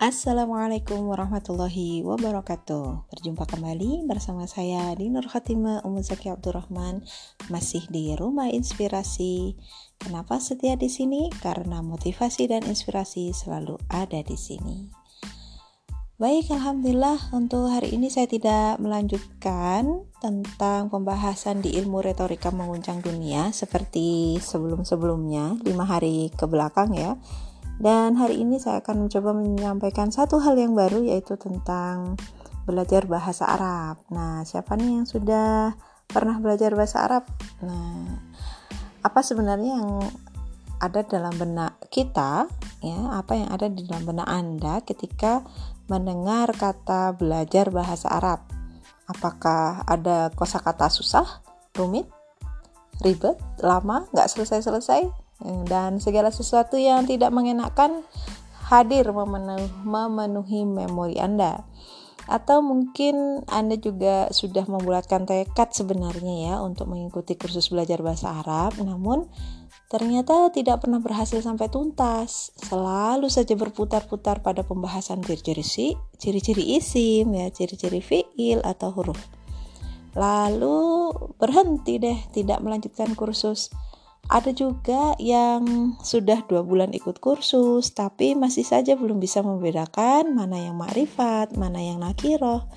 Assalamualaikum warahmatullahi wabarakatuh. Berjumpa kembali bersama saya Dinur Khatimah Ummu Zaki Abdurrahman masih di Rumah Inspirasi. Kenapa setia di sini? Karena motivasi dan inspirasi selalu ada di sini. Baik, alhamdulillah untuk hari ini saya tidak melanjutkan tentang pembahasan di ilmu retorika menguncang dunia seperti sebelum-sebelumnya, lima hari ke belakang ya dan hari ini saya akan mencoba menyampaikan satu hal yang baru yaitu tentang belajar bahasa Arab. Nah, siapa nih yang sudah pernah belajar bahasa Arab? Nah, apa sebenarnya yang ada dalam benak kita ya, apa yang ada di dalam benak Anda ketika mendengar kata belajar bahasa Arab? Apakah ada kosakata susah, rumit, ribet, lama, nggak selesai-selesai? Dan segala sesuatu yang tidak mengenakan hadir memenuhi, memori Anda. Atau mungkin Anda juga sudah membulatkan tekad sebenarnya ya untuk mengikuti kursus belajar bahasa Arab, namun ternyata tidak pernah berhasil sampai tuntas. Selalu saja berputar-putar pada pembahasan ciri-ciri ciri-ciri isim ya, ciri-ciri fiil atau huruf. Lalu berhenti deh tidak melanjutkan kursus ada juga yang sudah dua bulan ikut kursus, tapi masih saja belum bisa membedakan mana yang makrifat, mana yang nakiroh.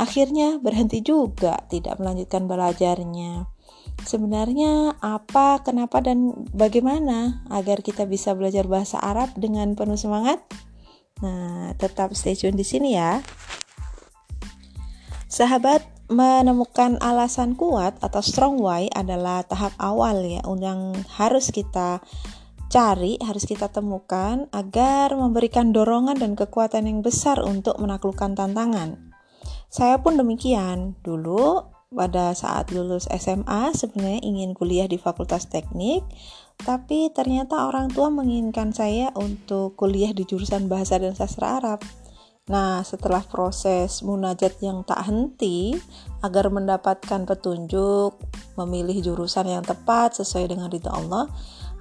Akhirnya berhenti juga, tidak melanjutkan belajarnya. Sebenarnya apa, kenapa, dan bagaimana agar kita bisa belajar bahasa Arab dengan penuh semangat? Nah, tetap stay tune di sini ya. Sahabat, menemukan alasan kuat atau strong why adalah tahap awal ya yang harus kita cari, harus kita temukan agar memberikan dorongan dan kekuatan yang besar untuk menaklukkan tantangan. Saya pun demikian. Dulu pada saat lulus SMA sebenarnya ingin kuliah di Fakultas Teknik, tapi ternyata orang tua menginginkan saya untuk kuliah di jurusan Bahasa dan Sastra Arab. Nah, setelah proses munajat yang tak henti agar mendapatkan petunjuk, memilih jurusan yang tepat sesuai dengan ridho Allah,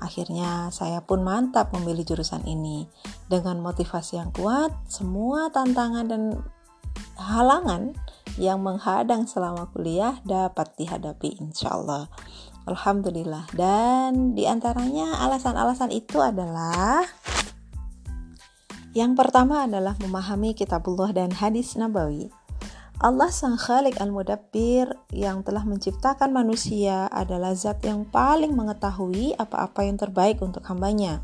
akhirnya saya pun mantap memilih jurusan ini. Dengan motivasi yang kuat, semua tantangan dan halangan yang menghadang selama kuliah dapat dihadapi insya Allah. Alhamdulillah. Dan di antaranya alasan-alasan itu adalah yang pertama adalah memahami kitabullah dan hadis nabawi. Allah sang khalik al-mudabbir yang telah menciptakan manusia adalah zat yang paling mengetahui apa-apa yang terbaik untuk hambanya.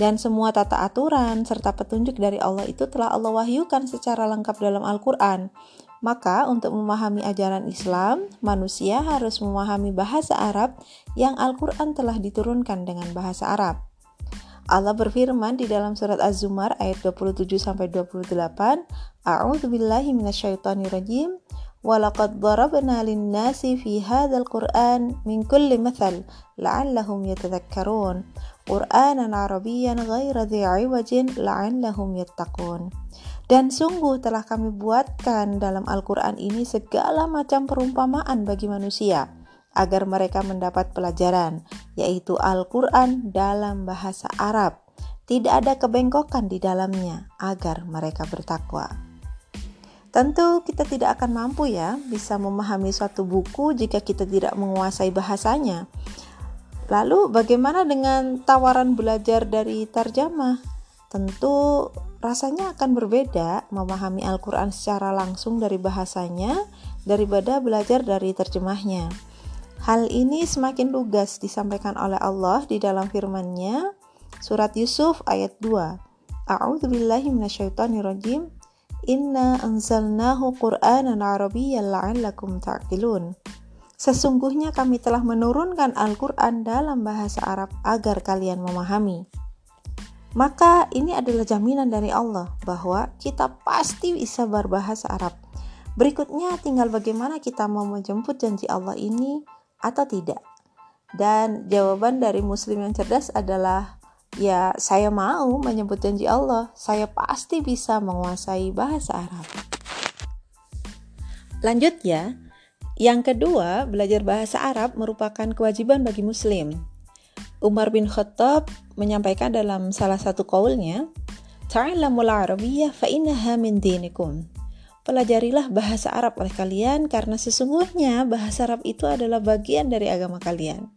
Dan semua tata aturan serta petunjuk dari Allah itu telah Allah wahyukan secara lengkap dalam Al-Quran. Maka untuk memahami ajaran Islam, manusia harus memahami bahasa Arab yang Al-Quran telah diturunkan dengan bahasa Arab. Allah berfirman di dalam surat Az-Zumar ayat 27 sampai 28, A'udzu billahi minasyaitonir rajim. Walaqad darabna lin-nasi fi hadzal Qur'an min kulli mathal la'allahum yatadhakkarun. Qur'anan Arabiyyan ghaira dhi 'iwajin la'allahum yattaqun. Dan sungguh telah kami buatkan dalam Al-Quran ini segala macam perumpamaan bagi manusia agar mereka mendapat pelajaran, yaitu Al-Quran dalam bahasa Arab. Tidak ada kebengkokan di dalamnya agar mereka bertakwa. Tentu kita tidak akan mampu ya bisa memahami suatu buku jika kita tidak menguasai bahasanya. Lalu bagaimana dengan tawaran belajar dari tarjamah? Tentu rasanya akan berbeda memahami Al-Quran secara langsung dari bahasanya daripada belajar dari terjemahnya. Hal ini semakin lugas disampaikan oleh Allah di dalam firman-Nya surat Yusuf ayat 2. A'udzu billahi minasyaitonir rajim. Inna anzalnahu Qur'anan Arabiyyan la'allakum ta'qilun. Sesungguhnya kami telah menurunkan Al-Qur'an dalam bahasa Arab agar kalian memahami. Maka ini adalah jaminan dari Allah bahwa kita pasti bisa berbahasa Arab. Berikutnya tinggal bagaimana kita mau menjemput janji Allah ini atau tidak? Dan jawaban dari muslim yang cerdas adalah ya saya mau menyebut janji Allah, saya pasti bisa menguasai bahasa Arab. Lanjut ya. Yang kedua, belajar bahasa Arab merupakan kewajiban bagi muslim. Umar bin Khattab menyampaikan dalam salah satu kaulnya, Ta'allamul Arabiyyah fa innaha min dinikum. Pelajarilah bahasa Arab oleh kalian karena sesungguhnya bahasa Arab itu adalah bagian dari agama kalian.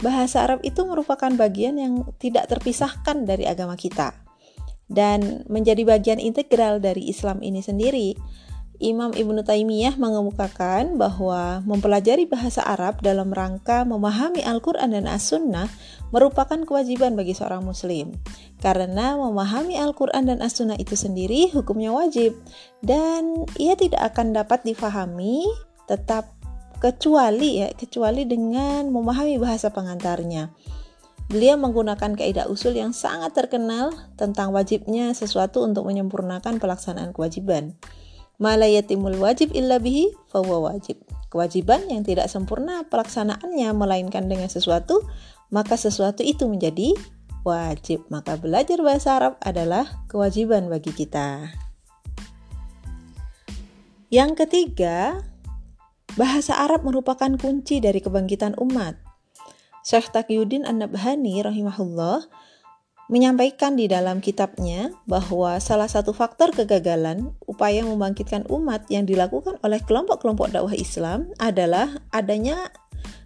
Bahasa Arab itu merupakan bagian yang tidak terpisahkan dari agama kita dan menjadi bagian integral dari Islam ini sendiri. Imam Ibnu Taimiyah mengemukakan bahwa mempelajari bahasa Arab dalam rangka memahami Al-Quran dan As-Sunnah merupakan kewajiban bagi seorang Muslim, karena memahami Al-Quran dan As-Sunnah itu sendiri hukumnya wajib, dan ia tidak akan dapat difahami tetap kecuali ya kecuali dengan memahami bahasa pengantarnya. Beliau menggunakan kaidah usul yang sangat terkenal tentang wajibnya sesuatu untuk menyempurnakan pelaksanaan kewajiban malayatimul wajib illa bihi fahuwa wajib. Kewajiban yang tidak sempurna pelaksanaannya melainkan dengan sesuatu, maka sesuatu itu menjadi wajib. Maka belajar bahasa Arab adalah kewajiban bagi kita. Yang ketiga, bahasa Arab merupakan kunci dari kebangkitan umat. Syekh Taqiyuddin An-Nabhani rahimahullah menyampaikan di dalam kitabnya bahwa salah satu faktor kegagalan upaya membangkitkan umat yang dilakukan oleh kelompok-kelompok dakwah Islam adalah adanya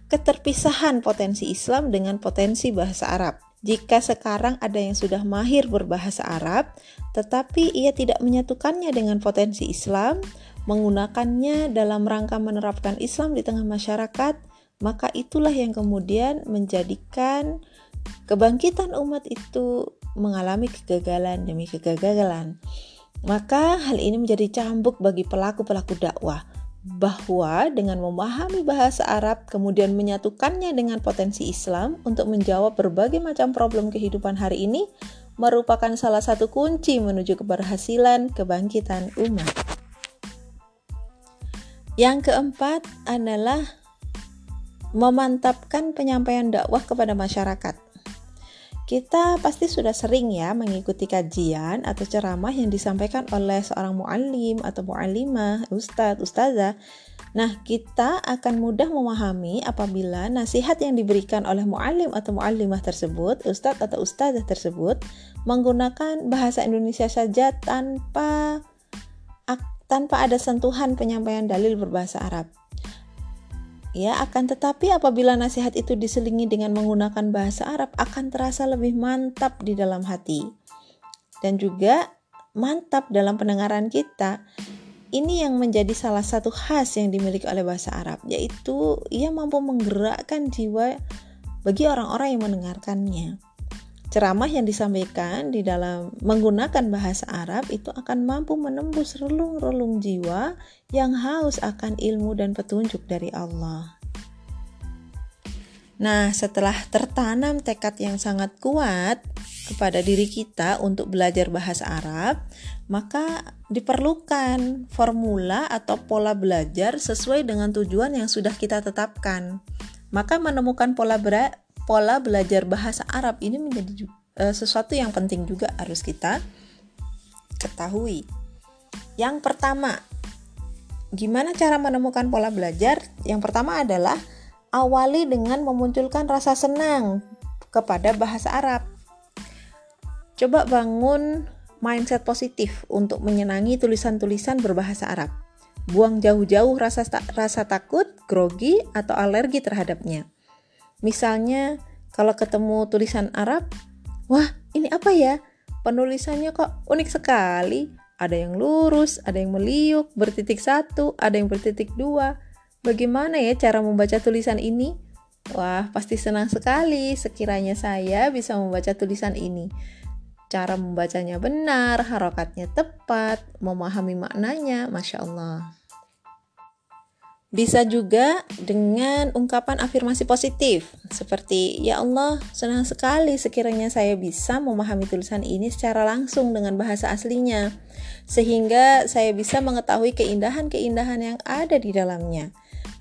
keterpisahan potensi Islam dengan potensi bahasa Arab. Jika sekarang ada yang sudah mahir berbahasa Arab, tetapi ia tidak menyatukannya dengan potensi Islam, menggunakannya dalam rangka menerapkan Islam di tengah masyarakat, maka itulah yang kemudian menjadikan kebangkitan umat itu mengalami kegagalan demi kegagalan. Maka hal ini menjadi cambuk bagi pelaku-pelaku dakwah bahwa dengan memahami bahasa Arab kemudian menyatukannya dengan potensi Islam untuk menjawab berbagai macam problem kehidupan hari ini merupakan salah satu kunci menuju keberhasilan kebangkitan umat. Yang keempat adalah memantapkan penyampaian dakwah kepada masyarakat. Kita pasti sudah sering ya mengikuti kajian atau ceramah yang disampaikan oleh seorang muallim atau muallimah, ustadz, ustazah. Nah, kita akan mudah memahami apabila nasihat yang diberikan oleh muallim atau muallimah tersebut, ustadz atau ustazah tersebut menggunakan bahasa Indonesia saja tanpa tanpa ada sentuhan penyampaian dalil berbahasa Arab. Ya, akan tetapi apabila nasihat itu diselingi dengan menggunakan bahasa Arab akan terasa lebih mantap di dalam hati. Dan juga mantap dalam pendengaran kita. Ini yang menjadi salah satu khas yang dimiliki oleh bahasa Arab, yaitu ia mampu menggerakkan jiwa bagi orang-orang yang mendengarkannya ceramah yang disampaikan di dalam menggunakan bahasa Arab itu akan mampu menembus relung-relung jiwa yang haus akan ilmu dan petunjuk dari Allah. Nah, setelah tertanam tekad yang sangat kuat kepada diri kita untuk belajar bahasa Arab, maka diperlukan formula atau pola belajar sesuai dengan tujuan yang sudah kita tetapkan. Maka menemukan pola pola belajar bahasa Arab ini menjadi uh, sesuatu yang penting juga harus kita ketahui. Yang pertama, gimana cara menemukan pola belajar? Yang pertama adalah awali dengan memunculkan rasa senang kepada bahasa Arab. Coba bangun mindset positif untuk menyenangi tulisan-tulisan berbahasa Arab. Buang jauh-jauh rasa rasa takut, grogi, atau alergi terhadapnya. Misalnya, kalau ketemu tulisan Arab, wah ini apa ya? Penulisannya kok unik sekali. Ada yang lurus, ada yang meliuk, bertitik satu, ada yang bertitik dua. Bagaimana ya cara membaca tulisan ini? Wah, pasti senang sekali sekiranya saya bisa membaca tulisan ini. Cara membacanya benar, harokatnya tepat, memahami maknanya, masya Allah. Bisa juga dengan ungkapan afirmasi positif, seperti "Ya Allah, senang sekali sekiranya saya bisa memahami tulisan ini secara langsung dengan bahasa aslinya, sehingga saya bisa mengetahui keindahan-keindahan yang ada di dalamnya,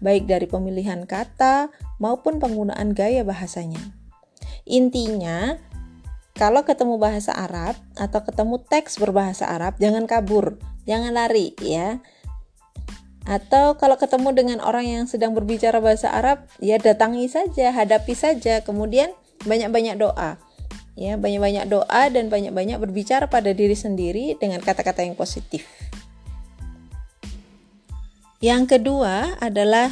baik dari pemilihan kata maupun penggunaan gaya bahasanya." Intinya, kalau ketemu bahasa Arab atau ketemu teks berbahasa Arab, jangan kabur, jangan lari, ya atau kalau ketemu dengan orang yang sedang berbicara bahasa Arab, ya datangi saja, hadapi saja, kemudian banyak-banyak doa. ya banyak-banyak doa dan banyak-banyak berbicara pada diri sendiri dengan kata-kata yang positif. Yang kedua adalah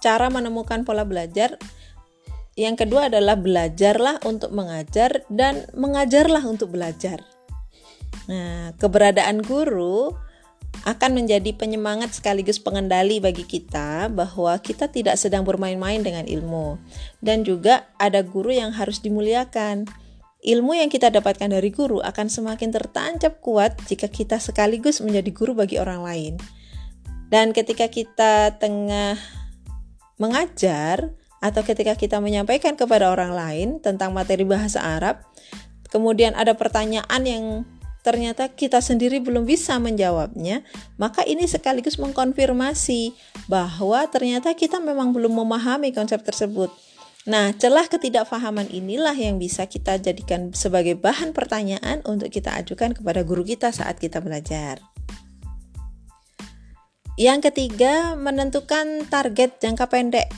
cara menemukan pola belajar. Yang kedua adalah belajarlah untuk mengajar dan mengajarlah untuk belajar. Nah, keberadaan guru akan menjadi penyemangat sekaligus pengendali bagi kita bahwa kita tidak sedang bermain-main dengan ilmu, dan juga ada guru yang harus dimuliakan. Ilmu yang kita dapatkan dari guru akan semakin tertancap kuat jika kita sekaligus menjadi guru bagi orang lain. Dan ketika kita tengah mengajar atau ketika kita menyampaikan kepada orang lain tentang materi bahasa Arab, kemudian ada pertanyaan yang ternyata kita sendiri belum bisa menjawabnya, maka ini sekaligus mengkonfirmasi bahwa ternyata kita memang belum memahami konsep tersebut. Nah, celah ketidakfahaman inilah yang bisa kita jadikan sebagai bahan pertanyaan untuk kita ajukan kepada guru kita saat kita belajar. Yang ketiga, menentukan target jangka pendek.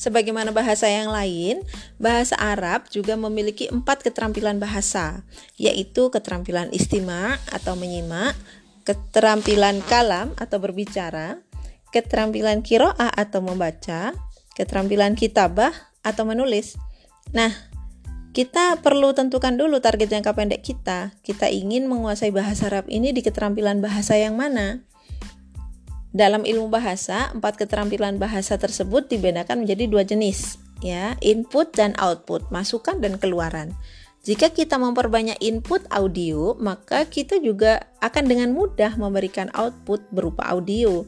Sebagaimana bahasa yang lain, bahasa Arab juga memiliki empat keterampilan bahasa, yaitu keterampilan istima atau menyimak, keterampilan kalam atau berbicara, keterampilan kiroah atau membaca, keterampilan kitabah atau menulis. Nah, kita perlu tentukan dulu target jangka pendek kita. Kita ingin menguasai bahasa Arab ini di keterampilan bahasa yang mana? Dalam ilmu bahasa, empat keterampilan bahasa tersebut dibedakan menjadi dua jenis, ya, input dan output, masukan dan keluaran. Jika kita memperbanyak input audio, maka kita juga akan dengan mudah memberikan output berupa audio,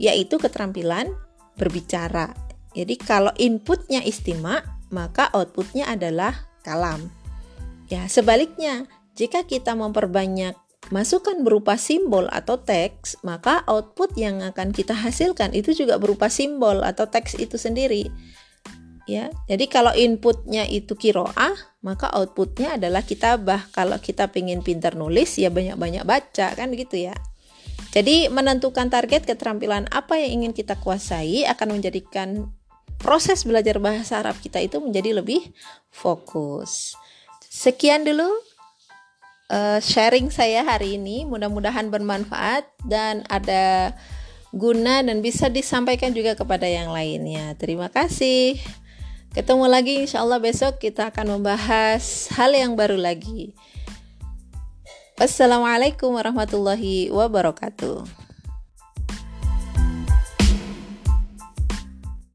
yaitu keterampilan berbicara. Jadi kalau inputnya istimak, maka outputnya adalah kalam. Ya, sebaliknya, jika kita memperbanyak masukan berupa simbol atau teks, maka output yang akan kita hasilkan itu juga berupa simbol atau teks itu sendiri. Ya, jadi kalau inputnya itu kiroah, maka outputnya adalah kitabah. Kalau kita pengen pintar nulis, ya banyak-banyak baca, kan begitu ya. Jadi menentukan target keterampilan apa yang ingin kita kuasai akan menjadikan proses belajar bahasa Arab kita itu menjadi lebih fokus. Sekian dulu uh, sharing saya hari ini. Mudah-mudahan bermanfaat dan ada guna dan bisa disampaikan juga kepada yang lainnya. Terima kasih. Ketemu lagi insya Allah besok kita akan membahas hal yang baru lagi. Wassalamualaikum warahmatullahi wabarakatuh.